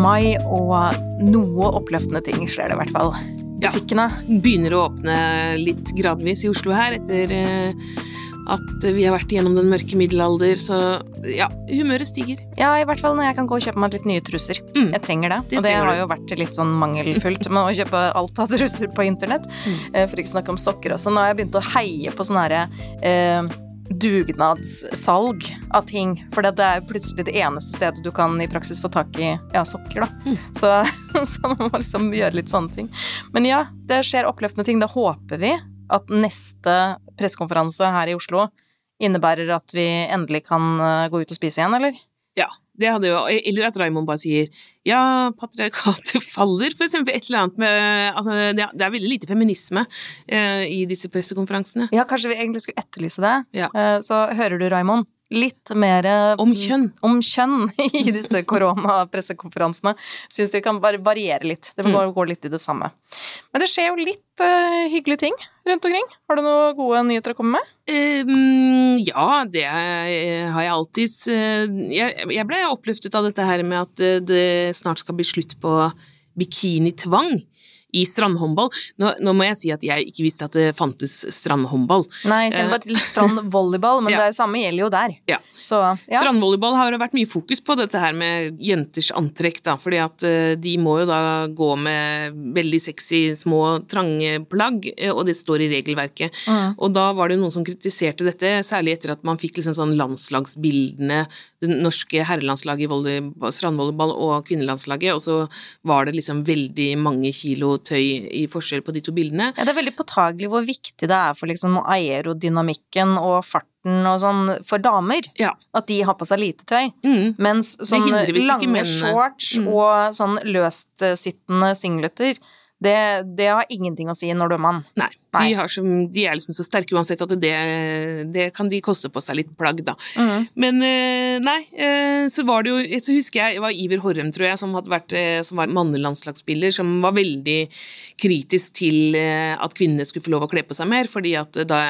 mai, og noe oppløftende ting skjer det i hvert fall. Ja. Begynner å åpne litt gradvis i Oslo her, etter eh, at vi har vært gjennom den mørke middelalder, så ja, humøret stiger. Ja, i hvert fall når jeg kan gå og kjøpe meg litt nye truser. Mm. Jeg trenger det. Det og det har jo vært litt sånn mangelfullt med å kjøpe alt av truser på internett. Mm. eh, For ikke å snakke om sokker også. Nå har jeg begynt å heie på sånne herre eh, dugnadssalg av ting. For det er plutselig det eneste stedet du kan i praksis få tak i ja, sokker, da. Mm. Så, så man må liksom gjøre litt sånne ting. Men ja, det skjer oppløftende ting. Da håper vi at neste pressekonferanse her i Oslo innebærer at vi endelig kan eh, gå ut og spise igjen, eller? Ja, det hadde jo Eller at Raymond bare sier ja, patriarkatet faller, for eksempel. Et eller annet med Altså, det er, veldig lite feminisme eh, i disse pressekonferansene. Ja, kanskje vi egentlig skulle etterlyse det. Ja. Eh, Så hører du, Raymond, litt mer eh, Om kjønn. om kjønn i disse koronapressekonferansene. Syns det kan bare variere litt. Det går, må gå litt i det samme. Men det skjer jo litt uh, hyggelige ting rundt omkring. Har du noen gode nyheter å komme med? Um, ja, det er- har jeg alltids eh, jeg, jeg ble oppløftet av dette her med at eh, det snart skal bli slutt på bikinitvang i strandhåndball. Nå, nå må jeg si at jeg ikke visste at det fantes strandhåndball. Nei, jeg kjenner bare til strandvolleyball, men Ja. det er samme gjelder jo der. Ja. Så ja. Strandvolleyball har det vært mye fokus på dette her med jenters antrekk, da, fordi at eh, de må jo da gå med veldig sexy, små, trange plagg, eh, og det står i regelverket. Mm. Og da var det noen som kritiserte dette, særlig etter at man fikk liksom sånn landslagsbildene, det norske herrelandslaget i strandvolleyball og kvinnelandslaget, og så var det liksom veldig mange kilo tøy i forskjell på de to bildene. Ja, det er veldig påtagelig hvor viktig det er for liksom aerodynamikken og farten og sånn for damer. Ja. At de har på seg lite tøy. Mm. Mens sånn ikke lange shorts Mm. og sånn løstsittende singleter, det, det har ingenting å si når du er mann. Nei, Nei. De, har som, de er liksom så sterke uansett at det, det kan de koste på seg litt plagg, da. Mm. Men eh, nei, eh, så var det jo Så husker jeg det var Iver Horrem, tror jeg, som, hadde vært, eh, som var mannelandslagsspiller, som var veldig kritisk til eh, at kvinnene skulle få lov å kle på seg mer, fordi at da,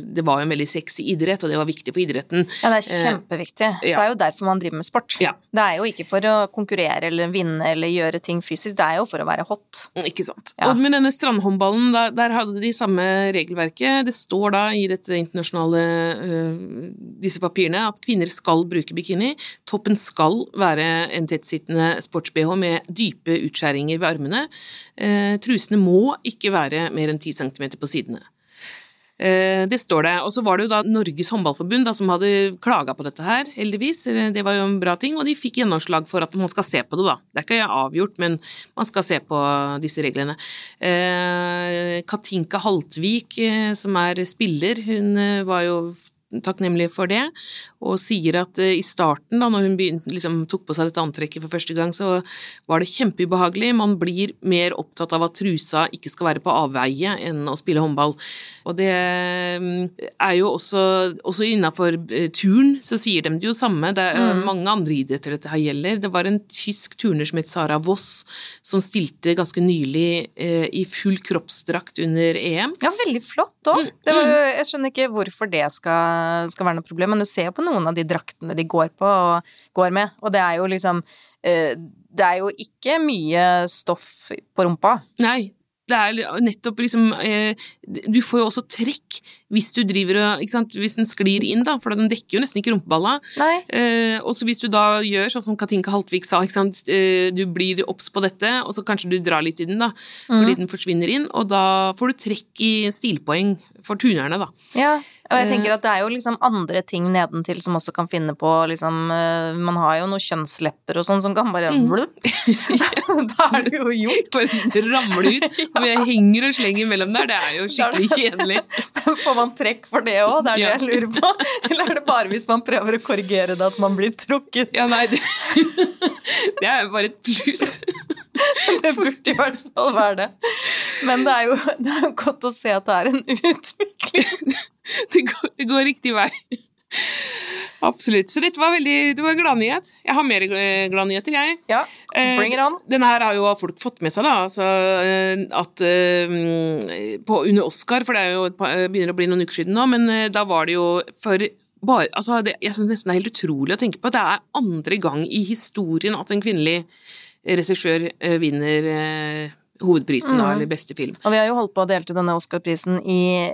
det var jo en veldig sexy idrett, og det var viktig for idretten. Ja, det er kjempeviktig. Det er jo derfor man driver med sport. Ja. Det er jo ikke for å konkurrere eller vinne eller gjøre ting fysisk, det er jo for å være hot. Ikke sant. Ja. Og med denne strandhåndballen, der, der hadde de samme regelverket. Det står da i dette internasjonale disse papirene at kvinner skal bruke bikini. Toppen skal være en tettsittende sports-BH med dype utskjæringer ved armene. Eh, trusene må ikke være mer enn 10 cm på sidene. Eh, Det står det. Og så var det jo da Norges håndballforbund da, som hadde klaga på dette her, heldigvis. Eh, Det var jo en bra ting, og de fikk gjennomslag for at man skal se på det, da. Det er ikke avgjort, men man skal se på disse reglene. Katinka Haltvik, som er spiller, hun var jo takknemlig for det, og sier at eh, i starten, da når hun begynte, liksom, tok på seg dette antrekket for første gang, så var det kjempeubehagelig. Man blir mer opptatt av at trusa ikke skal være på avveie enn å spille håndball. Og det mm, er jo også, også innafor turn, så sier de det jo samme. Det er mm. mange andre idretter dette her gjelder. Det var en tysk turner som het Sara Voss, som stilte ganske nylig eh, i full kroppsdrakt under EM. Ja, veldig flott òg. Jeg skjønner ikke hvorfor det skal, skal være noe problem, men du ser jo på noen av de draktene de går på og går med, og det er jo liksom eh, Det er jo ikke mye stoff på rumpa. Nei, det er nettopp liksom eh, Du får jo også trekk hvis du driver og Hvis den sklir inn, da, for den dekker jo nesten ikke rumpeballa. Eh, og så hvis du da gjør sånn som Katinka Haltvik sa, eh, du blir obs på dette, og så kanskje du drar litt i den, da, fordi den forsvinner inn, og da får du trekk i stilpoeng for tunerne, da. Ja, og jeg Eh. tenker at det er jo liksom andre ting nedentil som også kan finne på liksom eh, Man har jo noen kjønnslepper og sånn som kan bare Mm. Da er det jo gjort. Bare ramler ut. Og jeg henger og slenger mellom der, det er jo skikkelig kjedelig. Får man trekk for det òg? Det er det Ja. jeg lurer på. Eller er det bare hvis man prøver å korrigere det at man blir trukket? Ja, nei, det, det er bare et pluss. Det burde i hvert fall være det. Men det er jo, det er jo godt å se at det er en utvikling. Det går, det går riktig vei. Absolutt. Så dette var veldig, det var en gladnyhet. Jeg har mer gladnyheter, jeg. Ja, Eh, bring it on. Denne her har jo folk fått med seg, da. Altså, eh, at eh, på, under Oscar, for det er jo begynner å bli noen uker siden nå, men da var det jo for bare, altså det, Jeg syns nesten det er helt utrolig å tenke på at det er andre gang i historien at en kvinnelig regissør vinner eh, hovedprisen, da, Mm. eller beste film. Og vi har jo holdt på å dele ut denne Oscar-prisen i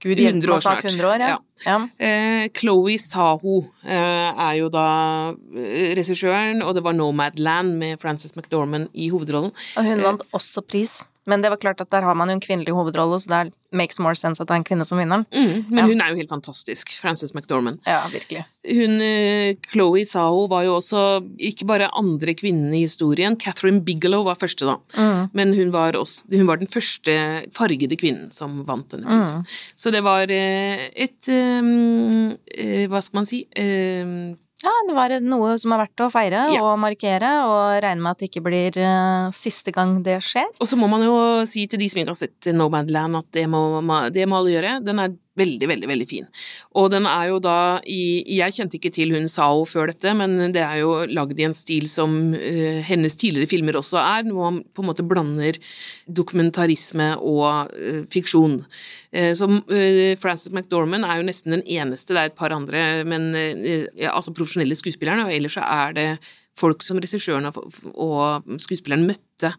gud hjelpe 100 år meg snart snart. 100 år, ja. Ja. ja. Eh, Chloé Saho eh, er jo da eh, regissøren, og det var Nomadland med Frances McDormand i hovedrollen. Og hun vant også pris. Men det var klart at der har man jo en kvinnelig hovedrolle, så det makes more sense at det er en kvinne som vinner den. Mm, men Ja. hun er jo helt fantastisk, Frances McDormand. Ja, virkelig. Hun, eh, Chloé Saho var jo også ikke bare andre kvinnen i historien, Catherine Bigelow var første da, Mm. men hun var, også, hun var den første fargede kvinnen som vant denne Mm. Så det var eh, et eh, Hva skal man si? Ja, det var noe som er verdt å feire Ja. og markere, og regne med at det ikke blir uh, siste gang det skjer. Og så må man jo si til de som ikke har sett Nomadland at det må, det må alle gjøre. Den er veldig, veldig, veldig fin. Og den er jo da i Jeg kjente ikke til hun Sao før dette, men det er jo lagd i en stil som uh, hennes tidligere filmer også er, hvor man på en måte blander dokumentarisme og uh, fiksjon. Uh, så eh, Frances McDormand er jo nesten den eneste, det er et par andre, men ja, altså profesjonelle skuespillerne, og ellers så er det folk som regissøren og skuespilleren møtte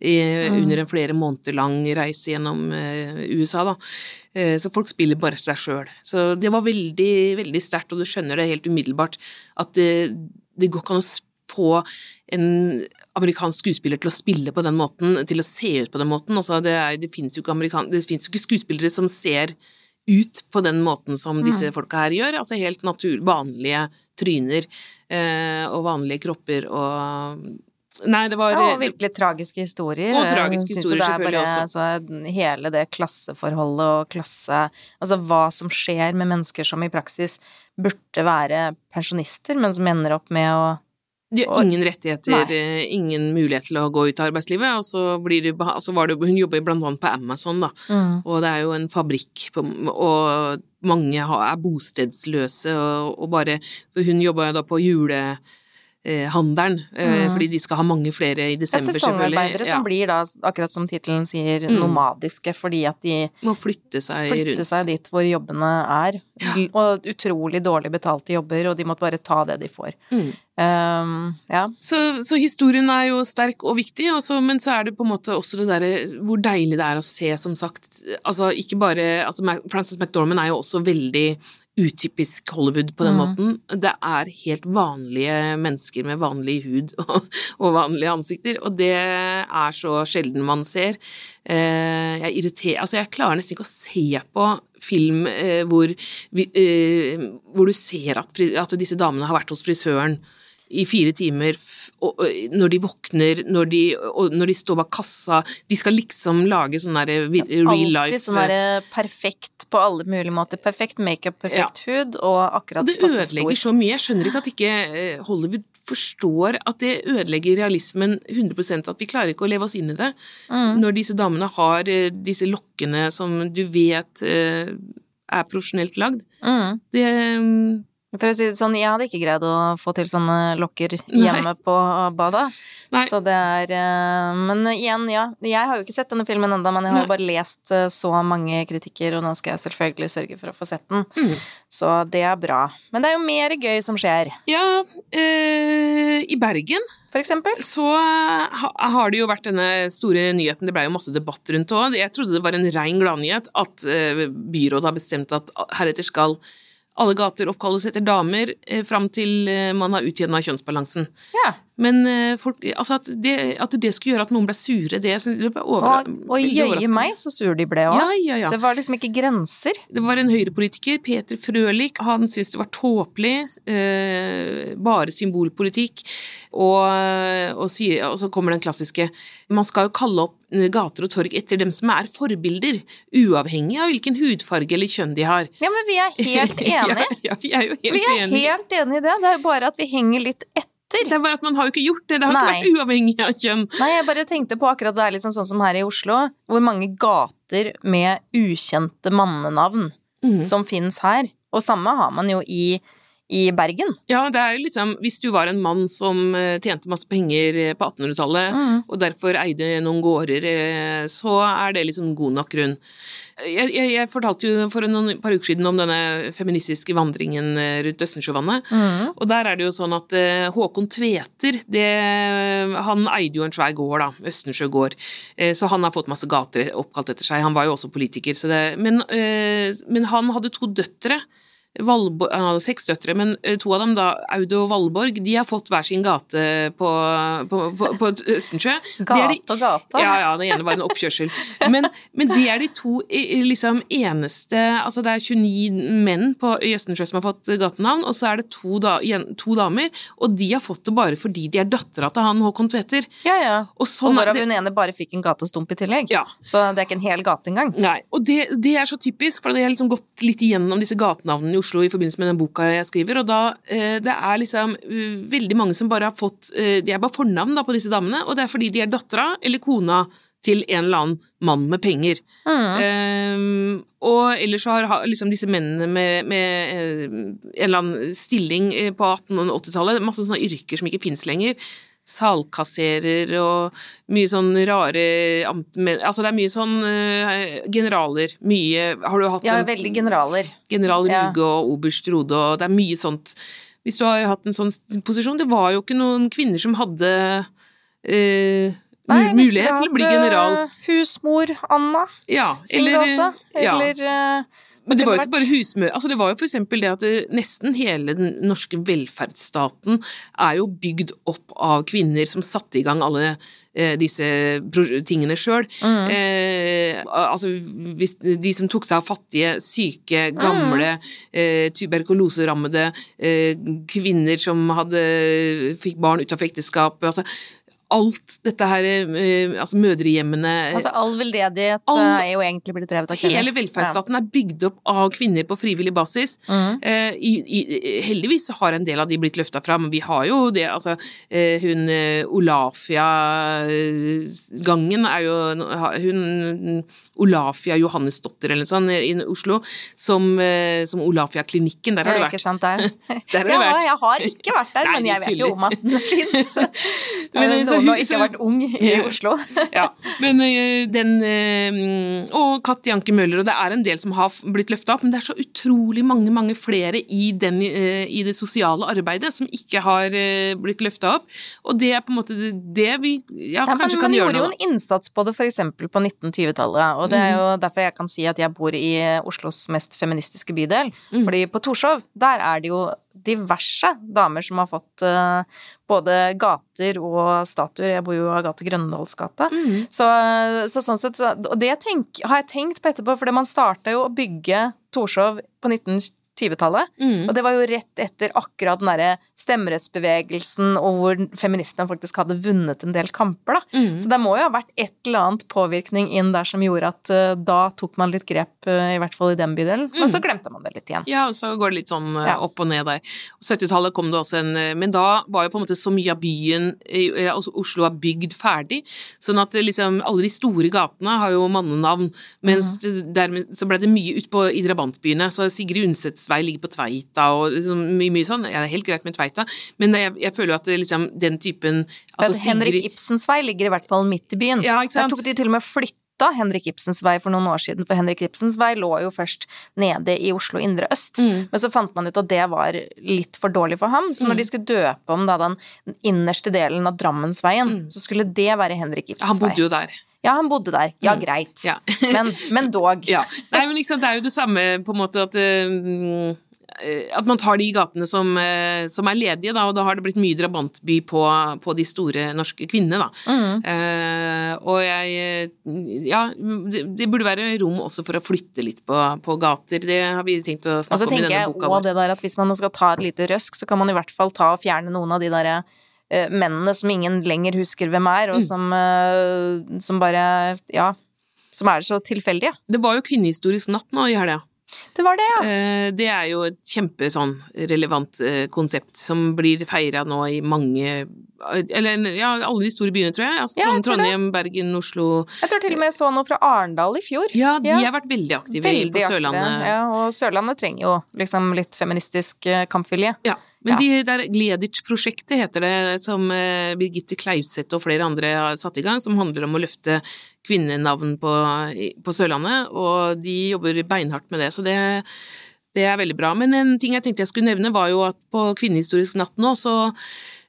i, under en flere måneder lang reise gjennom eh, USA, da. Eh, så folk spiller bare seg sjøl. Så det var veldig, veldig sterkt, og du skjønner det helt umiddelbart at det, det går ikke an å få en amerikansk skuespiller til å spille på den måten, til å se ut på den måten. Altså, det, er, det fins jo, jo ikke skuespillere som ser ut på den måten som disse folka her gjør. Altså helt natur, vanlige tryner eh, og vanlige kropper og Nei, det var Ja, og virkelig tragiske historier. Og tragiske synes historier, er selvfølgelig bare, også. Altså, hele det klasseforholdet og klasse Altså hva som skjer med mennesker som i praksis burde være pensjonister, men som ender opp med å De har ingen rettigheter, Nei. ingen mulighet til å gå ut av arbeidslivet, og så blir det, så var det, hun jobber blant annet på Amazon, da, Mm. og det er jo en fabrikk, på, og mange er bostedsløse, og, og bare, hun jobber jo da på julehandelen, mm. fordi de skal ha mange flere i er desember, selvfølgelig. sesongarbeidere som blir da, akkurat som tittelen sier, Mm. nomadiske, fordi at de Må flytte seg flytter rundt. seg dit hvor jobbene er. Ja. Og utrolig dårlig betalte jobber, og de måtte bare ta det de får. Mm. Um, ja. Så, så historien er jo sterk og viktig, også, men så er det på en måte også det derre hvor deilig det er å se, som sagt. Altså ikke bare altså Frances McDormand er jo også veldig utypisk Hollywood på den måten. Det er helt vanlige mennesker med vanlig hud og, og vanlige ansikter, og det er så sjelden man ser. Eh, jeg irriterer Altså, jeg klarer nesten ikke å se på film eh, hvor, eh, hvor du ser at, at disse damene har vært hos frisøren i fire timer, og, når de våkner, når de, når de står bak kassa De skal liksom lage sånn der real life Alltid sånn derre perfekt på alle mulige måter. Perfekt makeup, perfekt hud, og akkurat Og det ødelegger så mye. Jeg skjønner ikke at ikke eh, Hollywood forstår at det ødelegger realismen 100% at vi klarer ikke å leve oss inn i det. Mm. Når disse damene har eh, disse lokkene som du vet eh, er profesjonelt lagd. Mm. Det mm, For å si det sånn, jeg hadde ikke greid å få til sånne lokker Nei. hjemme på badet. Nei. Så det er eh, Men igjen, ja. Jeg har jo ikke sett denne filmen ennå, men jeg har jo bare lest eh, så mange kritikker, og nå skal jeg selvfølgelig sørge for å få sett den. Mm. Så det er bra. Men det er jo mer gøy som skjer. Ja, øh, i Bergen For eksempel. så har det jo vært denne store nyheten, det ble jo masse debatt rundt det òg. Jeg trodde det var en rein gladnyhet at byrådet har bestemt at heretter skal alle gater oppkalles etter damer eh, fram til eh, man har utjevna kjønnsbalansen. Ja. Men eh, folk, altså at, det, at det skulle gjøre at noen ble sure, det, det ble over, Og, og jøye meg, så sur de ble òg. Ja, ja, ja. Det var liksom ikke grenser. Det var en høyrepolitiker, Peter Frølich, han syntes det var tåpelig, eh, bare symbolpolitikk, og, og, sier- og så kommer den klassiske Man skal jo kalle opp gater og torg etter dem som er forbilder, uavhengig av hvilken hudfarge eller kjønn de har. Ja, men vi er helt enige. ja, ja, vi er jo helt Vi er enige. helt enige i det. Det er jo bare at vi henger litt etter. Det er bare at man har jo ikke gjort det, det har Nei. ikke vært uavhengig av kjønn. Nei, jeg bare tenkte på akkurat det er liksom sånn som her i Oslo, hvor mange gater med ukjente mannenavn mm. som fins her. Og samme har man jo i, i Bergen. Ja, det er jo liksom Hvis du var en mann som eh, tjente masse penger eh, på 1800-tallet, Mm. og derfor eide noen gårder, eh, så er det liksom god nok grunn. Jeg, jeg, jeg fortalte jo for noen par uker siden om denne feministiske vandringen rundt Østensjøvannet. Mm. Og der er det jo sånn at Håkon Tveter, det, han eide jo en svær gård, da, Østensjø gård. Så han har fått masse gater oppkalt etter seg. Han var jo også politiker. Så det, men, men han hadde to døtre. Valborg, han hadde seks døtre, men eh, to av dem, da, Aud og Valborg, de har fått hver sin gate på, på, på, på Østensjø. De- Gate og gata. ja, ja, det ene var en oppkjørsel. Men, men det er de to liksom eneste Altså det er 29 menn på, i Østensjø som har fått gatenavn, og så er det to, da, to damer, og de har fått det bare fordi de er dattera til han Håkon Tveter. Ja, ja. Og sånn og hvorav hun ene bare fikk en gatestump i tillegg. Ja. Så det er ikke en hel gate engang. Nei, og det, det er så typisk, for det har liksom gått litt igjennom disse gatenavnene i Oslo i forbindelse med den boka jeg skriver, og da eh, det er liksom eh, veldig mange som bare har fått eh, De er bare fornavn da på disse damene, og det er fordi de er dattera eller kona til en eller annen mann med penger. Eh, og ellers så har liksom disse mennene med, med en eller annen stilling på 1800- og 80-tallet, masse sånne yrker som ikke fins lenger. Salkasserer og mye sånn rare Altså det er mye sånn eh, generaler. Mye Har du hatt Ja, en veldig generaler. general Ja. Ruge og oberst Rode og Det er mye sånt. Hvis du har hatt en sånn posisjon Det var jo ikke noen kvinner som hadde eh, Nei, mulighet til å bli general. eh, Husmor Anna Ja, sin eller, ja. Eller eh, Men det var jo ikke bare husmø... Altså det var jo eksempel det at det, nesten hele den norske velferdsstaten er jo bygd opp av kvinner som satte i gang alle eh, disse tingene sjøl. Mm. Eh, altså de som tok seg av fattige, syke, gamle, eh, tuberkuloserammede, eh, kvinner som hadde fikk barn ut av ekteskap altså Alt dette her, eh, altså mødrehjemmene Altså, all veldedighet All- eh, er jo egentlig blitt drevet av kvinner. Hele velferdsstaten er bygd opp av kvinner på frivillig basis. Mm. Eh, i, i, heldigvis har en del av de blitt løfta fram. Vi har jo det, altså eh, Hun eh, Olafia-gangen er jo Hun Olafia Johannesdotter eller noe sånt i Oslo, som, som Olafia-klinikken. Der har du du ikke vært. sant der. Der har ja, vært. jeg har ikke vært der, Nei, men jeg vet jo om at det fins. Har hun- ikke så- vært ung i Ja. Oslo. ja, men eh, den eh, Og Katti Janke Møller, og det er en del som har blitt løfta opp, men det er så utrolig mange mange flere i, den, eh, i det sosiale arbeidet som ikke har blitt løfta opp. Og det er på en måte det, det vi ja, men kanskje man kan gjøre gjorde jo en innsats på det f.eks. på 1920-tallet, og det er jo derfor jeg kan si at jeg bor i Oslos mest feministiske bydel. Fordi på Torshov, der er det jo diverse damer som har fått eh, både gater og statuer. Jeg bor jo i Agathe-Grønndalsgata. Mm. Så, så sånn sett, og det tenk, har jeg tenkt på etterpå, for man starta jo å bygge Torshov på 1920-tallet. Mm. Og det var jo rett etter akkurat den derre stemmerettsbevegelsen, og hvor feminismen faktisk hadde vunnet en del kamper, da. Mm. Så det må jo ha vært et eller annet påvirkning inn der som gjorde at uh, da tok man litt grep, uh, i hvert fall i den bydelen. Men så glemte man det litt igjen. Ja, og så går det litt sånn uh, Ja. opp og ned der. 70-tallet kom det også en Men da var jo på en måte så mye av byen, altså Oslo, er bygd ferdig. Sånn at liksom alle de store gatene har jo mannenavn, mens det dermed så ble det mye ut på i drabantbyene. Så Sigrid Undsets vei ligger på Tveita og liksom mye, mye sånn. Ja, det er helt greit med Tveita, men jeg, jeg føler at det liksom den typen altså Sigrid... Henrik Ibsens vei ligger i hvert fall midt i byen. Ja, ikke Der tok de til og med flytta Henrik Ibsens vei for noen år siden, for Henrik Ibsens vei lå jo først nede i Oslo indre øst. Mm. Men så fant man ut at det var litt for dårlig for ham, så når de skulle døpe om da den innerste delen av Drammensveien, så skulle det være Henrik Ibsens vei. Han bodde jo der. Ja, han bodde der. Ja, greit. Ja. men, men dog. Ja. Nei, men liksom, det er jo det samme på en måte at uh, at man tar de gatene som, uh, som er ledige, da, og da har det blitt mye drabantby på, på de store norske kvinnene, da. Mm. Uh, og jeg Ja, det, det burde være rom også for å flytte litt på, på gater. Det har vi tenkt å snakke om i tenker denne jeg boka. òg det der at hvis man nå skal ta et lite røsk, så kan man i hvert fall ta og fjerne noen av de derre mennene som ingen lenger husker hvem er, Mm. og som, eh, som bare Ja. Som er så tilfeldige. Det var jo kvinnehistorisk natt nå i helga. Det var det, ja. Eh, Det er jo et kjempe sånn relevant eh, konsept som blir feira nå i mange Eller ja, alle de store byene, tror jeg. Altså, Ja, jeg tror det. Trondheim, Bergen, Oslo Jeg tror til og med jeg så noe fra Arendal i fjor. Ja, de Ja. har vært veldig aktive Veldig på aktive. Sørlandet. Ja, og Sørlandet trenger jo liksom litt feministisk eh, kampvilje. Ja, men Ja. de der Gleditsch-prosjektet heter det, som eh, Birgitte Kleivseth og flere andre har satt i gang, som handler om å løfte kvinnenavn på, på Sørlandet, og de jobber beinhardt med det, så det, det er veldig bra. Men en ting jeg tenkte jeg skulle nevne, var jo at på Kvinnehistorisk natt nå, så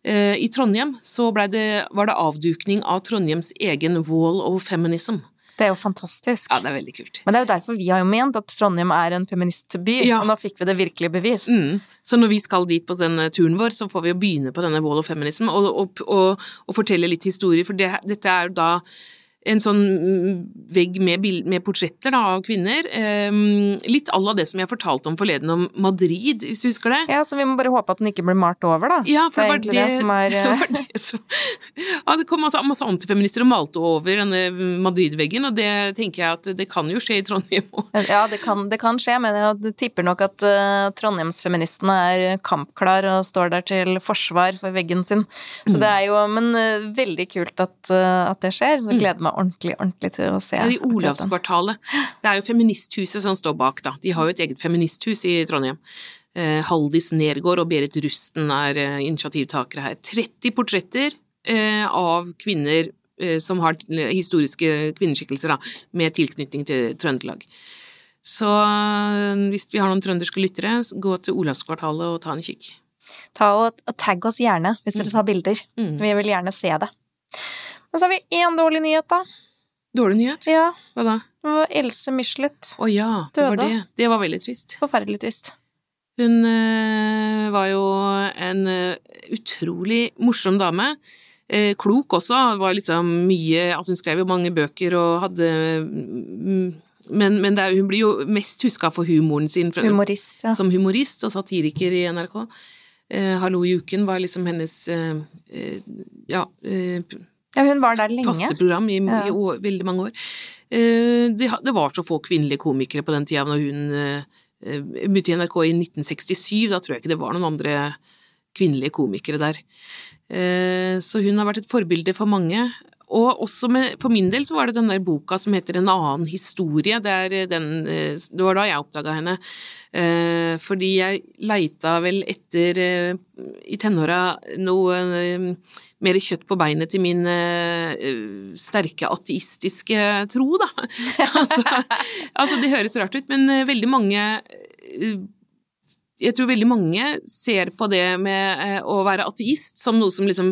eh, i Trondheim så det, var det avdukning av Trondheims egen Wall of Feminism. Det er jo fantastisk. Ja, det er veldig kult. Men det er jo derfor vi har jo ment at Trondheim er en feministby, Ja. og nå fikk vi det virkelig bevist. Mm. Så når vi skal dit på denne turen vår, så får vi jo begynne på denne Wall of Feminism og, og, og, og fortelle litt historie, for det, dette er jo da en sånn mm, vegg med, med portretter da, av kvinner. Um, litt à la det som jeg fortalte om forleden om Madrid, hvis du husker det? Ja, så vi må bare håpe at den ikke blir malt over, da. Ja, for det er det var det, det, som det, eh, var det som Ja, det kom masse, masse antifeminister og malte over denne Madrid-veggen, og det tenker jeg at det kan jo skje i Trondheim òg. Ja, det kan, det kan skje, men jeg tipper nok at uh, Trondheimsfeministene er kampklar og står der til forsvar for veggen sin. Så det er jo Men uh, veldig kult at, uh, at det skjer, så gleder meg ordentlig, ordentlig til å se. Er i. Olavskvartalet. Det er jo Feministhuset som står bak, da. De har jo et eget feministhus i Trondheim. Eh, Haldis Nergård og Berit Rusten er eh, initiativtakere her. 30 portretter eh, av kvinner som har historiske kvinneskikkelser, da, med tilknytning til Trøndelag. Så hvis vi har noen trønderske lyttere, gå til Olavskvartalet og ta en kikk. Ta og, og tagg oss gjerne hvis dere tar bilder. Mm. Vi vil gjerne se det. Men så har vi én dårlig nyhet, da. Dårlig nyhet? Ja, Hva da? det var Else Michelet. Å ja, det var det. Det var veldig trist. Forferdelig trist. Hun øh, var jo en øh, utrolig morsom dame. Eh, klok også. Det var liksom mye Altså, hun skrev jo mange bøker og hadde mm, Men, men det er, hun blir jo mest huska for humoren sin Humorist, ja. som humorist og satiriker i NRK. Eh, Hallo i uken var liksom hennes eh, eh, ja, eh, Ja, hun var der lenge. faste program i, Ja. i år, veldig mange år. Eh, det, det var så få kvinnelige komikere på den tida når hun eh, begynte i NRK i 1967. Da tror jeg ikke det var noen andre kvinnelige komikere der. Eh, så hun har vært et forbilde for mange. Og også med, for min del så var det den der boka som heter En annen historie. Det, er den, eh, det var da jeg oppdaga henne. Eh, fordi jeg leita vel etter, eh, i tenåra, noe eh, mer kjøtt på beinet til min eh, sterke ateistiske tro, da. altså, altså, det høres rart ut, men eh, veldig mange eh, jeg tror veldig mange ser på det med eh, å være ateist som noe som liksom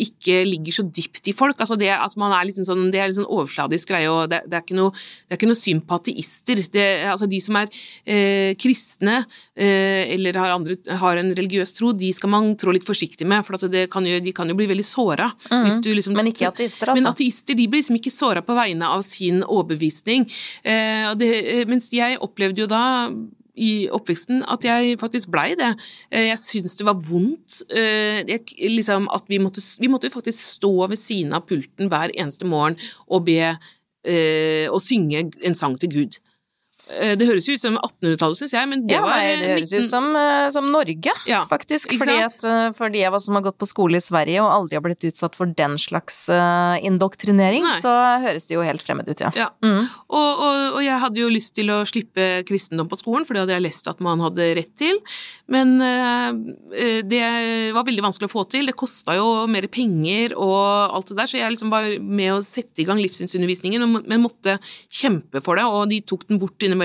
ikke ligger så dypt i folk. Altså det, altså man er liksom sånn, det er en sånn overfladisk greie, og det, det, er ikke noe, det er ikke noe syn på ateister. Det, altså de som er eh, kristne eh, eller har, andre, har en religiøs tro, de skal man trå litt forsiktig med, for at det kan jo, de kan jo bli veldig såra. Mm -hmm. liksom-. Men ikke ateister, altså. Men ateister de blir liksom ikke såra på vegne av sin overbevisning. Eh, eh, mens jeg opplevde jo da i oppveksten at jeg faktisk blei det. Eh, Jeg syntes det var vondt eh, jeg, liksom at vi måtte, vi måtte faktisk stå ved siden av pulten hver eneste morgen og be eh, og synge en sang til Gud. Eh, Det høres jo ut som 1800-tallet, syns jeg, men det ja, var nei, det høres 19 ut som, eh, som Norge, Ja, faktisk. Fordi at eh, for de av oss som har gått på skole i Sverige og aldri har blitt utsatt for den slags eh, indoktrinering, Nei. så høres det jo helt fremmed ut, ja. Ja. Mm. Og, og, og jeg hadde jo lyst til å slippe kristendom på skolen, for det hadde jeg lest at man hadde rett til. Men eh, det var veldig vanskelig å få til. Det kosta jo mer penger og alt det der, så jeg liksom var med å sette i gang livssynsundervisningen, men måtte kjempe for det, og de tok den bort innimellom,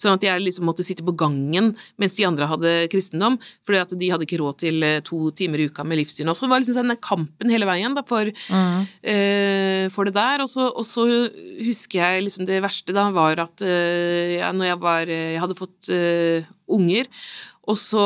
sånn at jeg liksom måtte sitte på gangen mens de andre hadde kristendom, fordi at de hadde ikke råd til eh, to timer i uka med livssyn. Og så det var liksom sånn den kampen hele veien da, for, eh, for det der. Og så, og så husker jeg liksom det verste da, var at uh, ja, når jeg var Jeg hadde fått uh, unger, og så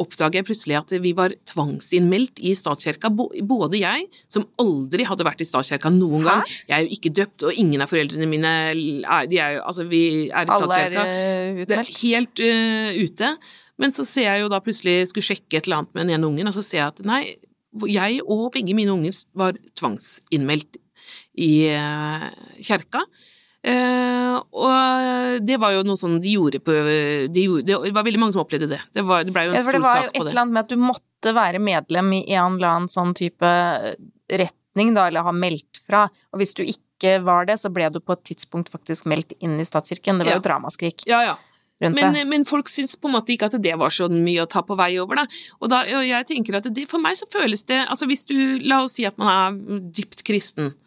oppdaget jeg plutselig at vi var tvangsinnmeldt i statskirka. Både jeg, som aldri hadde vært i statskirka noen gang, jeg er jo ikke døpt, og ingen av foreldrene mine er, de er jo, altså vi er i Alle er eh, Det er helt uh, ute. Men så ser jeg jo da plutselig skulle sjekke et eller annet med den ene ungen, og så ser jeg at nei, jeg og begge mine unger var tvangsinnmeldt i uh, kjerka. Eh, og det var jo noe sånn de gjorde på de gjorde, Det var veldig mange som opplevde det. Det, var, det ble jo en Ja, stor sak på det var jo et det. eller annet med at du måtte være medlem i en eller annen sånn type retning, da, eller ha meldt fra. Og hvis du ikke var det, så ble du på et tidspunkt faktisk meldt inn i statskirken. Det var Ja. jo dramaskrik Ja, ja. Men, men folk syns på en måte ikke at det var så mye å ta på vei over, da. Og, da, og jeg tenker at det, for meg så føles det Altså hvis du La oss si at man er dypt kristen, eh,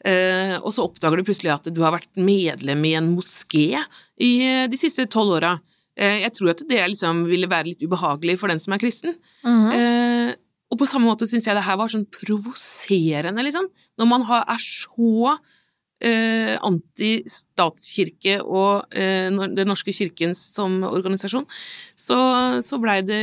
og så oppdager du plutselig at du har vært medlem i en moské i eh, de siste tolv åra. Eh, jeg tror at det liksom ville være litt ubehagelig for den som er kristen. Mhm. Eh, og på samme måte syns jeg det her var sånn provoserende, liksom. Når man har, er så eh, anti-statskirke og eh, Den norske kirken som organisasjon, så, så blei det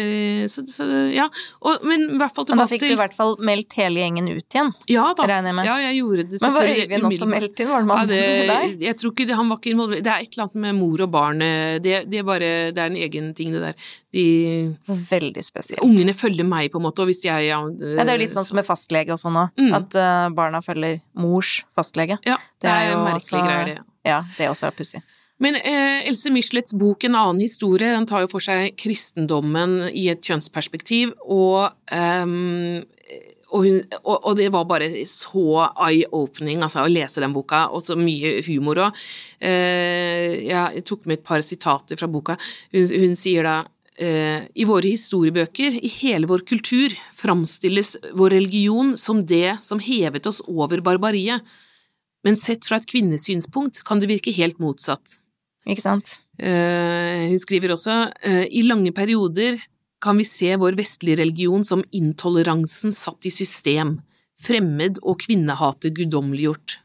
så, så, Ja. Og, men i hvert fall Men da fikk du i hvert fall meldt hele gjengen ut igjen, Ja da. regner jeg med. Ja, jeg gjorde det Men var Øyvind også meldt inn? Var det Ja, det, der? jeg tror ikke det, han var ikke involvert. Det er et eller annet med mor og barn. eh, Det, det, er bare, det er en egen ting, det der. De, Veldig spesielt. ungene følger meg, på en måte, og hvis jeg ja, Ja, det er jo litt sånn som med fastlege og sånn òg, Mm. at uh, barna følger mors fastlege. Ja, det, er, jo merkelige også- greier, det. Ja, det også er pussig. Men eh, Else Michelets bok En annen historie den tar jo for seg kristendommen i et kjønnsperspektiv, og, um, og, hun, og, og det var bare så eye-opening altså, å lese den boka, og så mye humor òg. Eh, jeg, tok med et par sitater fra boka. Hun, hun sier da i våre historiebøker, i hele vår kultur, framstilles vår religion som det som hevet oss over barbariet. Men sett fra et kvinnesynspunkt kan det virke helt motsatt. Ikke sant? Eh, hun skriver også eh, i lange perioder kan vi se vår vestlige religion som intoleransen satt i system, fremmed og kvinnehatet guddommeliggjort.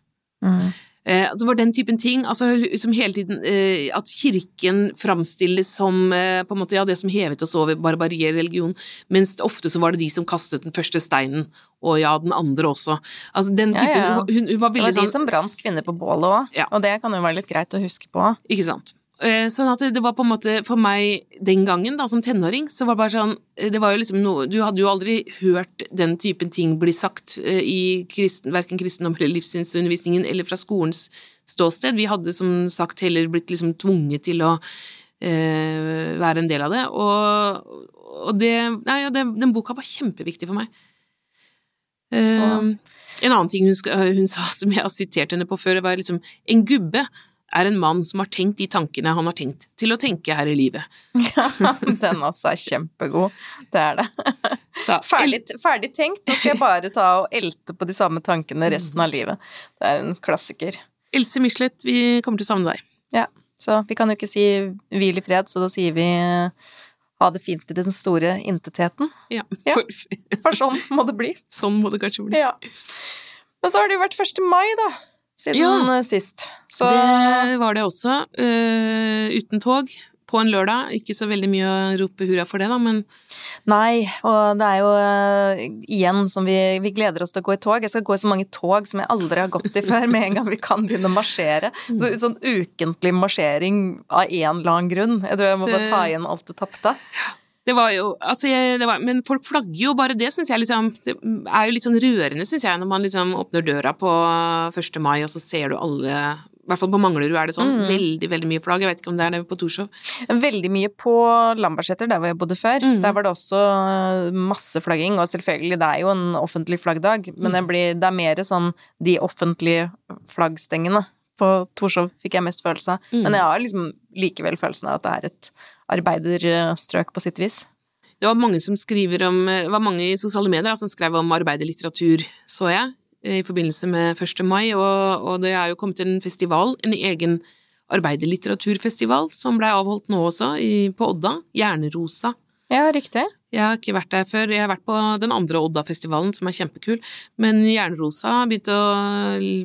Mm. Eh, det var den typen ting, altså som hele tiden eh, At kirken framstilles som eh, på en måte, ja, det som hevet oss over barbariet i religion, mens ofte så var det de som kastet den første steinen, og ja, den andre også. Altså den typen ja, ja. Hun, hun var Det var de sånn som brant kvinner på bålet òg, Ja. og det kan jo være litt greit å huske på. Ikke sant. Eh, Sånn at det var på en måte For meg den gangen, da, som tenåring, så var det bare sånn Det var jo liksom noe Du hadde jo aldri hørt den typen ting bli sagt eh, i kristen, verken kristendom eller livssynsundervisningen eller fra skolens ståsted. Vi hadde som sagt heller blitt liksom tvunget til å eh, være en del av det. Og, og det Nei, ja, det, den boka var kjempeviktig for meg. Eh, en annen ting hun, hun sa som jeg har sitert henne på før, var liksom En gubbe er en mann som har tenkt de tankene han har tenkt til å tenke her i livet. Den også er kjempegod. Det er det. Så, Ferdig, ferdig tenkt, nå skal jeg bare ta og elte på de samme tankene resten av livet. Det er en klassiker. Else Michelet, vi kommer til å savne deg. Ja, så vi kan jo ikke si hvil i fred, så da sier vi eh, ha det fint i den store intetheten. Ja, Ja. For sånn må det bli. sånn må det kanskje bli. Ja. Men så har det jo vært 1. mai, da, siden Ja. eh, sist. Så Det var det også. Uh, uten tog. På en lørdag. Ikke så veldig mye å rope hurra for det, da, men Nei, og det er jo uh, igjen som vi, vi gleder oss til å gå i tog. Jeg skal gå i så mange tog som jeg aldri har gått i før, med en gang vi kan begynne å marsjere. Så, sånn ukentlig marsjering av en eller annen grunn. Jeg tror jeg må bare ta igjen alt det tapte. Det var jo altså jeg, det var, Men folk flagger jo, bare det syns jeg liksom Det er jo litt sånn rørende, syns jeg, når man liksom åpner døra på 1. mai, og så ser du alle I hvert fall på Manglerud er det sånn. Mm. Veldig, veldig mye flagg. Jeg vet ikke om det er det på Torshov. Veldig mye på Lambertseter, der hvor jeg bodde før. Mm. Der var det også masse flagging, og selvfølgelig, det er jo en offentlig flaggdag, men det, blir, det er mer sånn de offentlige flaggstengene. På Torshov fikk jeg mest følelse av. Mm. Men jeg har liksom likevel følelsen av at det er et arbeiderstrøk på sitt vis. Det var mange som skriver om Det var mange i sosiale medier da, som skrev om arbeiderlitteratur, så jeg, i forbindelse med 1. mai, og, og det er jo kommet en festival, en egen arbeiderlitteraturfestival, som ble avholdt nå også, i, på Odda, Hjernerosa. Ja, riktig. Jeg har ikke vært der før, jeg har vært på den andre Odda-festivalen, som er kjempekul, men Jernrosa begynt å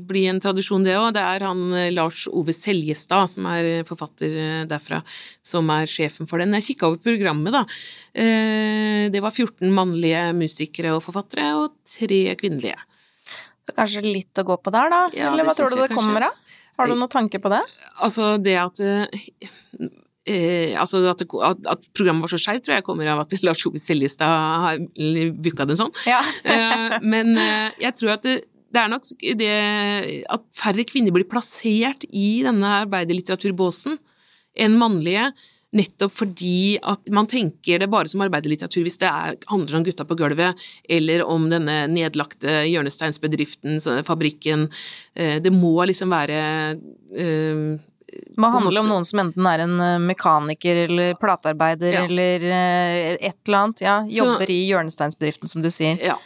bli en tradisjon, det òg. Det er han eh, Lars Ove Seljestad, som er forfatter eh, derfra, som er sjefen for den. Jeg kikka over programmet, da. Eh, Det var 14 mannlige musikere og forfattere, og tre kvinnelige. Kanskje litt å gå på der, da? Ja, Eller hva tror du det det kommer av? Har du noen tanke på det? Altså, det at eh, altså at, det, at, at programmet var så skeivt, tror jeg kommer av at Lars Ove Seljestad har booka det sånn. Ja. Eh, men eh, jeg tror at det, det er nok det at færre kvinner blir plassert i denne arbeiderlitteraturbåsen enn mannlige. Nettopp fordi at man tenker det bare som arbeiderlitteratur hvis det er, handler om gutta på gulvet, eller om denne nedlagte hjørnesteinsbedriften, fabrikken. Eh, det må liksom være eh, må handle om noen som enten er en eh, mekaniker eller platearbeider ja. eller et eller annet. Ja, jobber så, i hjørnesteinsbedriften, som du sier. Ja.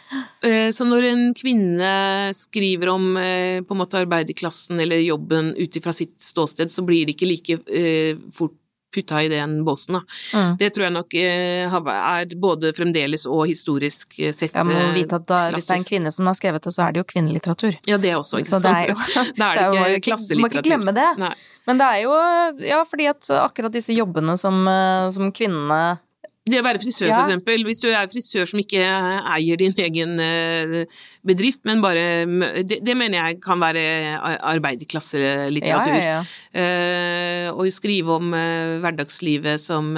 Så når en kvinne skriver om på en måte arbeiderklassen eller jobben ut ifra sitt ståsted, så blir det ikke like fort putta i den båsen. Mm. Det tror jeg nok eh, er både fremdeles og historisk eh, sett ja, man må vite at da, Hvis det er en kvinne som har skrevet det, så er det jo kvinnelitteratur. Ja, det er også, ikke sant. Så det er jo, da er det, det ikke klasselitteratur. Må ikke glemme det. Nei. Men det er jo Ja, fordi at akkurat disse jobbene som, eh, som kvinnene det å være frisør, ja. for eksempel. Hvis du er frisør som ikke eier din egen bedrift, men bare Det, det mener jeg kan være arbeiderklasselitteratur. Ja, ja, ja. Uh, å skrive om uh, hverdagslivet som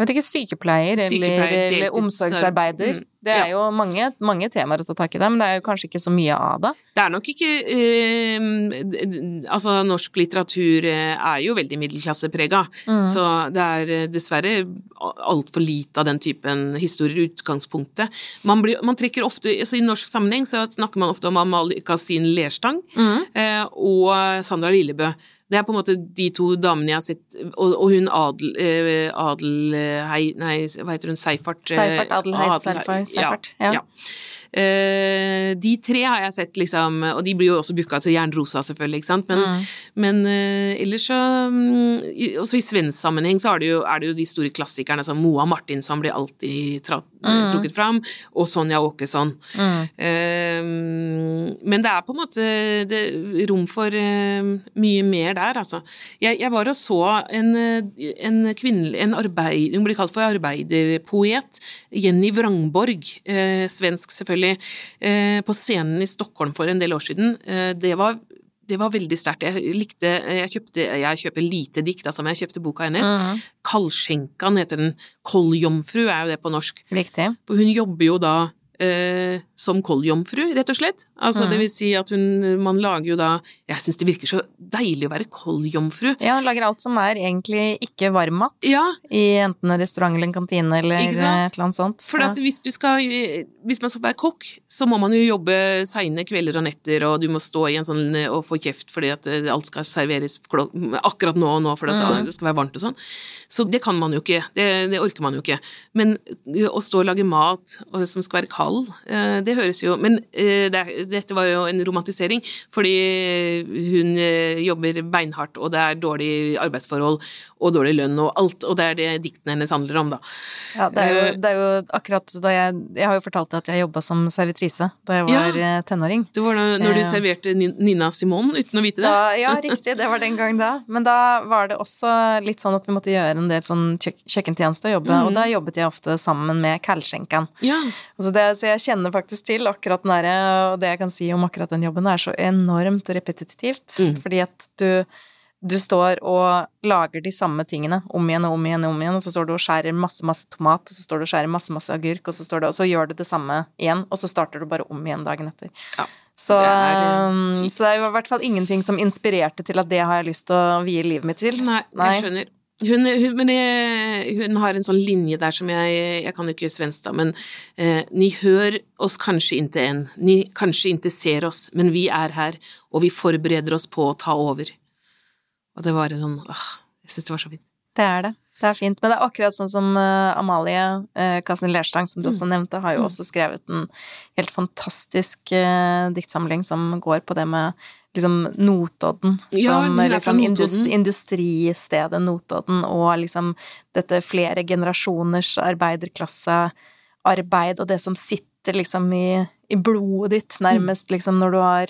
jeg vet ikke, sykepleier, sykepleier eller, eller omsorgsarbeider. Det er ja. jo mange, mange, temaer å ta tak i det, men det er jo kanskje ikke så mye av det. Det er nok ikke eh, Altså, norsk litteratur eh, er jo veldig middelklasseprega, mm. så det er eh, dessverre altfor lite av den typen historier i utgangspunktet. Man, blir, man, trekker ofte altså I norsk sammenheng så snakker man ofte om Amalie Kasin Lerstang mm. eh, og Sandra Lillebø. Det er på en måte de to damene jeg har sett, og, og hun Adel, eh, Adel hei, Nei, hva heter hun? Seifert? Seifert Adelheid Ja. ja. Uh, de tre har jeg sett, liksom, og de blir jo også booka til Jernrosa, selvfølgelig, ikke sant, men, mm. men uh, ellers så um, Også i svensk sammenheng så er det, jo, er det, jo, de store klassikerne som Moa Martinsson blir alltid tra mm. trukket fram, og Sonja Åkesson. Mm. Uh, men det er på en måte det, rom for mye mer der, altså. Jeg, jeg var og så en, en kvinnelig en arbeid, hun blir kalt for arbeiderpoet, Jenny Vrangborg, svensk selvfølgelig selvfølgelig eh, på scenen i Stockholm for en del år siden. Eh, det var det var veldig sterkt. Jeg likte Jeg kjøpte Jeg kjøper lite dikt, altså, men jeg kjøpte boka hennes. Mm. Kaldskjenkan heter den. Kolljomfru er jo det på norsk. Riktig. For hun jobber jo da eh, som kolljomfru, rett og slett. Altså, mm. Det vil si at hun Man lager jo da Jeg syns det virker så deilig å være kolljomfru. Ja, hun lager alt som er egentlig ikke varmmat. Ja. I enten en restaurant eller en kantine eller et eller annet sånt. For at hvis du skal Hvis man skal være kokk, så må man jo jobbe seine kvelder og netter, og du må stå i en sånn og få kjeft fordi at eh, alt skal serveres akkurat nå og nå fordi mm. det skal være varmt og sånn. Så det kan man jo ikke. Det, det orker man jo ikke. Men å stå og lage mat som skal være kald, eh, det høres jo Men uh, det, dette var jo en romantisering, fordi hun uh, jobber beinhardt, og det er dårlig arbeidsforhold og dårlig lønn og alt, og det er det diktene hennes handler om, da. Ja, det er jo, eh, det er jo akkurat da jeg Jeg har jo fortalt deg at jeg jobba som servitrise da jeg var ja, tenåring. Det var da når du serverte Nina Simone uten å vite det? Da, ja, riktig, det var den gang da. Men da var det også litt sånn at vi måtte gjøre en del sånn kjøk kjøkkentjeneste og jobbe, mm. og da jobbet jeg ofte sammen med kaldskjenken. Ja. Altså så jeg kjenner faktisk til akkurat den derre Og det jeg kan si om akkurat den jobben, er så enormt repetitivt. Mm. Fordi at du, du står og lager de samme tingene om igjen og om igjen og om igjen, og så står du og skjærer masse, masse tomat, og så står du og skjærer masse, masse agurk, og så, står du, og så gjør du det samme igjen, og så starter du bare om igjen dagen etter. Ja. Så det, er, um, så det er i hvert fall ingenting som inspirerte til at det har jeg lyst til å vie livet mitt til. Nei, Nei. jeg skjønner. Hun, hun, men jeg, hun har en sånn linje der som jeg Jeg kan jo ikke svensk, da, men eh, Ni hør oss kanskje inte enn. Ni kanskje inte ser oss, men vi er her, og vi forbereder oss på å ta over. Og det var sånn åh, Jeg syns det var så fint. Det er det. Det er fint. Men det er akkurat sånn som uh, Amalie uh, Kasin Lerstang, som du mm. også nevnte, har jo mm. også skrevet en helt fantastisk uh, diktsamling som går på det med liksom Notodden ja, som liksom indust, industristedet Notodden, og liksom dette flere generasjoners arbeiderklassearbeid, og det som sitter liksom i, i blodet ditt, nærmest, liksom, når du har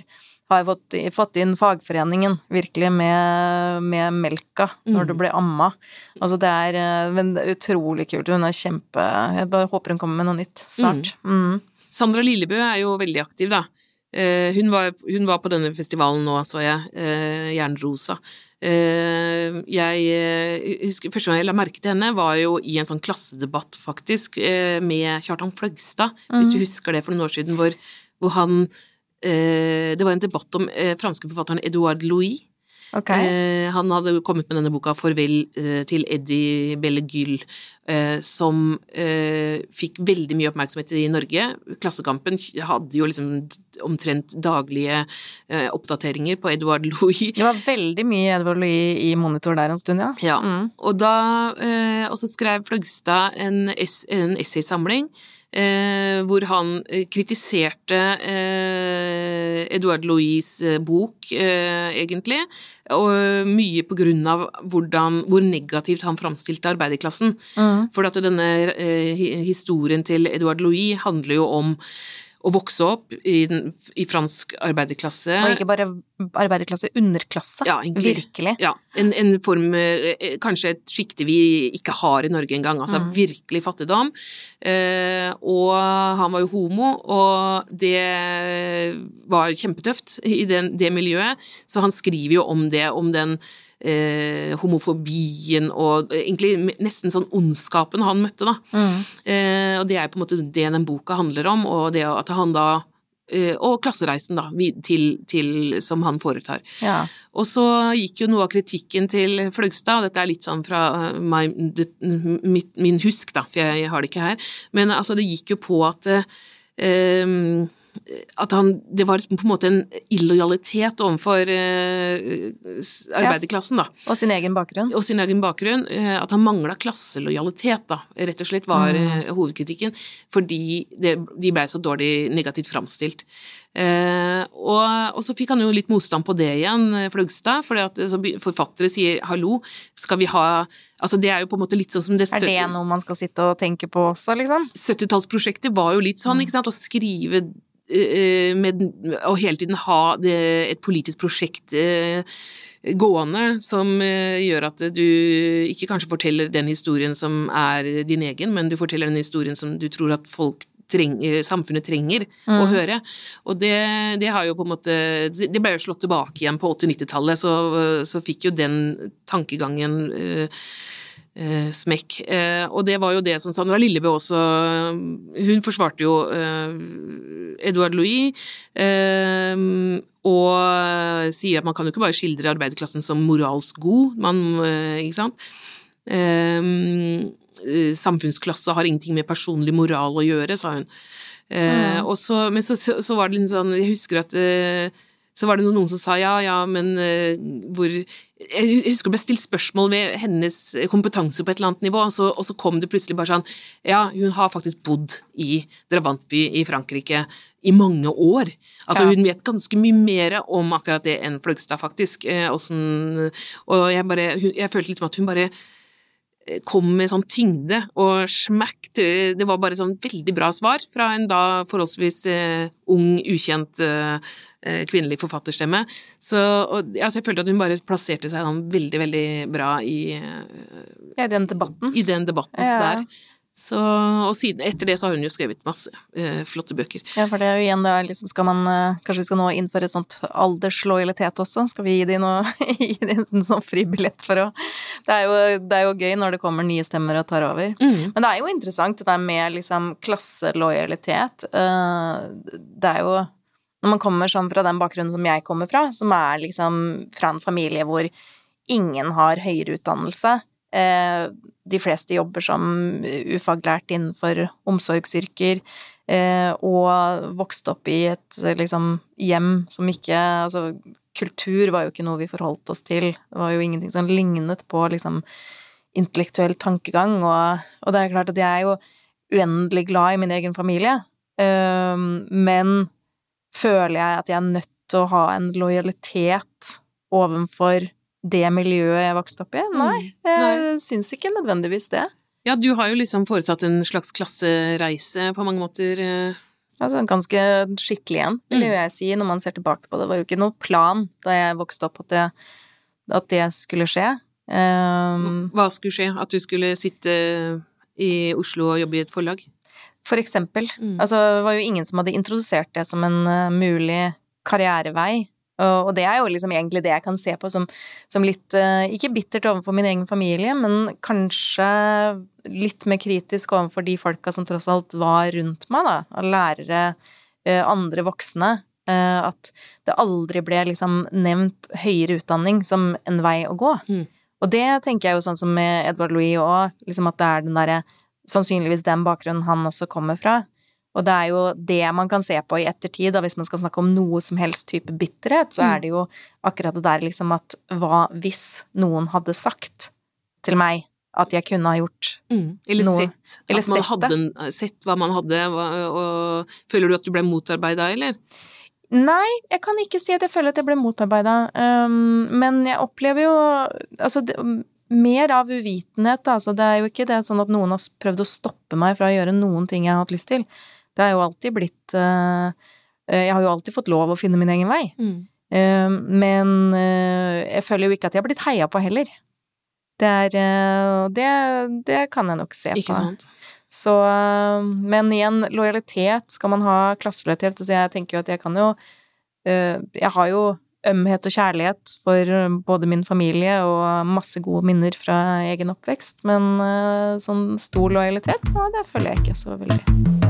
har fått, fått, inn fagforeningen, virkelig, med, med melka når du ble blir amma. Altså, det er eh, men det er utrolig kult. Hun er kjempe Jeg bare håper hun kommer med noe nytt snart. Mm. Mm. Sandra Lillebø er jo veldig aktiv, da. Uh, hun, var, hun, var, på denne festivalen nå, så jeg. Uh, Jernrosa. Jeg husker Første gang jeg la merke til henne, var jo i en sånn klassedebatt, faktisk, med Kjartan Fløgstad, mm. hvis du husker det for noen år siden, hvor, hvor han eh, Det var en debatt om eh, franske forfatteren Edouard Louis. Okay. Eh, han hadde kommet med denne boka 'Farvel eh, til Eddie Bellegull', eh, som eh, fikk veldig mye oppmerksomhet i Norge. Klassekampen hadde jo liksom omtrent daglige eh, oppdateringer på Edouard Louis. Det var veldig mye Edvard Louis i monitor der en stund, ja. Ja, Mm. og da eh, Og så skrev Fløgstad en, ess, en essaysamling eh, hvor han eh, kritiserte eh, Edouard Louis' eh, bok, eh, egentlig, og mye på grunn av hvordan, hvor negativt han framstilte arbeiderklassen. Mm. For at denne eh, historien til Edouard Louis handler jo om å vokse opp i, i fransk arbeiderklasse. Og ikke bare arbeiderklasse, underklasse. Ja, egentlig. Virkelig. Ja, en, en form eh, eh, Kanskje et sjikte vi ikke har i Norge engang. Altså Mm. virkelig fattigdom. Eh, og han var jo homo, og det var kjempetøft i den, det miljøet. Så han skriver jo om det, om den eh, homofobien og egentlig nesten sånn ondskapen han møtte, da. Mm. Eh, og det er på en måte det den boka handler om, og det at han da eh, Og klassereisen, da, til, til, som han foretar. Ja. Og så gikk jo noe av kritikken til Fløgstad, og dette er litt sånn fra my, det, mitt, min husk, da, for jeg, jeg har det ikke her, men altså det gikk jo på at eh, at han, det var på en måte en illojalitet overfor eh, arbeiderklassen, da. Og sin egen bakgrunn. Og sin egen bakgrunn. eh, At han mangla klasselojalitet, da, rett og slett, var eh, hovedkritikken. Fordi det, de blei så dårlig negativt framstilt. Eh, og, og så fikk han jo litt motstand på det igjen, Fløgstad. For forfattere sier 'hallo, skal vi ha Altså det er jo på en måte litt sånn som det Er det noe man skal sitte og tenke på også, liksom? 70-tallsprosjektet var jo litt sånn, ikke sant, å skrive med, å hele tiden ha et politisk prosjekt eh, gående som eh, gjør at du ikke kanskje forteller den historien som er din egen, men du forteller den historien som du tror at folk trenger, samfunnet trenger å høre. Og det, det har jo på en måte Det ble jo slått tilbake igjen på 80-90-tallet, så, så fikk jo den tankegangen eh, eh, smekk. Eh, og det var jo det som Sandra Lillebø også Hun forsvarte jo eh, Edouard Louis, eh, og sier at man kan jo ikke bare skildre arbeiderklassen som moralsk god, man, eh, ikke sant. Eh, eh, samfunnsklasse har ingenting med personlig moral å gjøre, sa hun. Eh, og så, men så, så, så var det litt sånn Jeg husker at eh, så var det noen som sa ja, ja, men eh, hvor Jeg husker det ble stilt spørsmål ved hennes kompetanse på et eller annet nivå, og så, og så kom det plutselig bare sånn Ja, hun har faktisk bodd i Drabantby i Frankrike i mange år. Altså, Ja. hun vet ganske mye mer om akkurat det enn Fløgstad, faktisk. Eh, sånn, og jeg bare hun, Jeg følte liksom at hun bare kom med sånn tyngde og smack. Det var bare sånn veldig bra svar fra en da forholdsvis eh, ung, ukjent eh, eh, kvinnelig forfatterstemme. Så og, altså, jeg følte at hun bare plasserte seg sånn veldig, veldig bra i, i den debatten. i den debatten Ja. der. Så, og siden, etter det så har hun jo skrevet masse eh, flotte bøker. Ja, for det er jo igjen der liksom skal man eh, Kanskje vi skal nå innføre et sånt alderslojalitet også? Skal vi gi dem de en sånn fribillett for å det er, jo, det er jo gøy når det kommer nye stemmer og tar over. Mm. Men det er jo interessant det der med liksom klasselojalitet. Eh, Det er jo Når man kommer sånn fra den bakgrunnen som jeg kommer fra, som er liksom fra en familie hvor ingen har høyere utdannelse, de fleste jobber som ufaglært innenfor omsorgsyrker, eh, og vokste opp i et liksom hjem som ikke Altså, kultur var jo ikke noe vi forholdt oss til. Det var jo ingenting som lignet på liksom intellektuell tankegang, og, og det er klart at jeg er jo uendelig glad i min egen familie, eh, men føler jeg at jeg er nødt til å ha en lojalitet overfor det miljøet jeg vokste opp i? Nei, jeg syns ikke nødvendigvis det. Ja, du har jo liksom foretatt en slags klassereise på mange måter. Altså Altså ganske skikkelig en, vil jo jeg si, når man ser tilbake på det. Det var jo ikke noe plan da jeg vokste opp at det, at det skulle skje. Um, Hva skulle skje? At du skulle sitte i Oslo og jobbe i et forlag? for eksempel. Mm. Altså, det var jo ingen som hadde introdusert det som en eh, mulig karrierevei. Og, det er jo liksom egentlig det jeg kan se på som, som litt eh, Ikke bittert overfor min egen familie, men kanskje litt mer kritisk overfor de folka som tross alt var rundt meg, da. Av lærere, eh, andre voksne. Eh, at det aldri ble liksom nevnt høyere utdanning som en vei å gå. Mm. Og det tenker jeg jo sånn som med Edvard Louis òg, liksom at det er den derre Sannsynligvis den bakgrunnen han også kommer fra. Og det er jo det man kan se på i ettertid, da hvis man skal snakke om noe som helst type bitterhet, så Mm. er det jo akkurat det der liksom at hva hvis noen hadde sagt til meg at jeg kunne ha gjort Mm. Eller Noe- sett eller at man sett hadde en, sett hva man hadde, og føler du at du ble motarbeida, eller? Nei, jeg kan ikke si at jeg føler at jeg ble motarbeida, um, men jeg opplever jo altså det, mer av uvitenhet. Altså det er jo ikke det sånn at noen har prøvd å stoppe meg fra å gjøre noen ting jeg har hatt lyst til. Det har jo alltid blitt uh, eh, Jeg har jo alltid fått lov å finne min egen vei. Mm. Um, men jeg føler jo ikke at jeg har blitt heia på heller. Det er det, det kan jeg nok se Ikke på. sant? Så, men igjen, lojalitet, skal man ha klasselojalitet, så jeg tenker jo at jeg kan jo Jeg har jo ømhet og kjærlighet for både min familie og masse gode minner fra egen oppvekst, men sånn stor lojalitet, ja, det føler jeg ikke så veldig.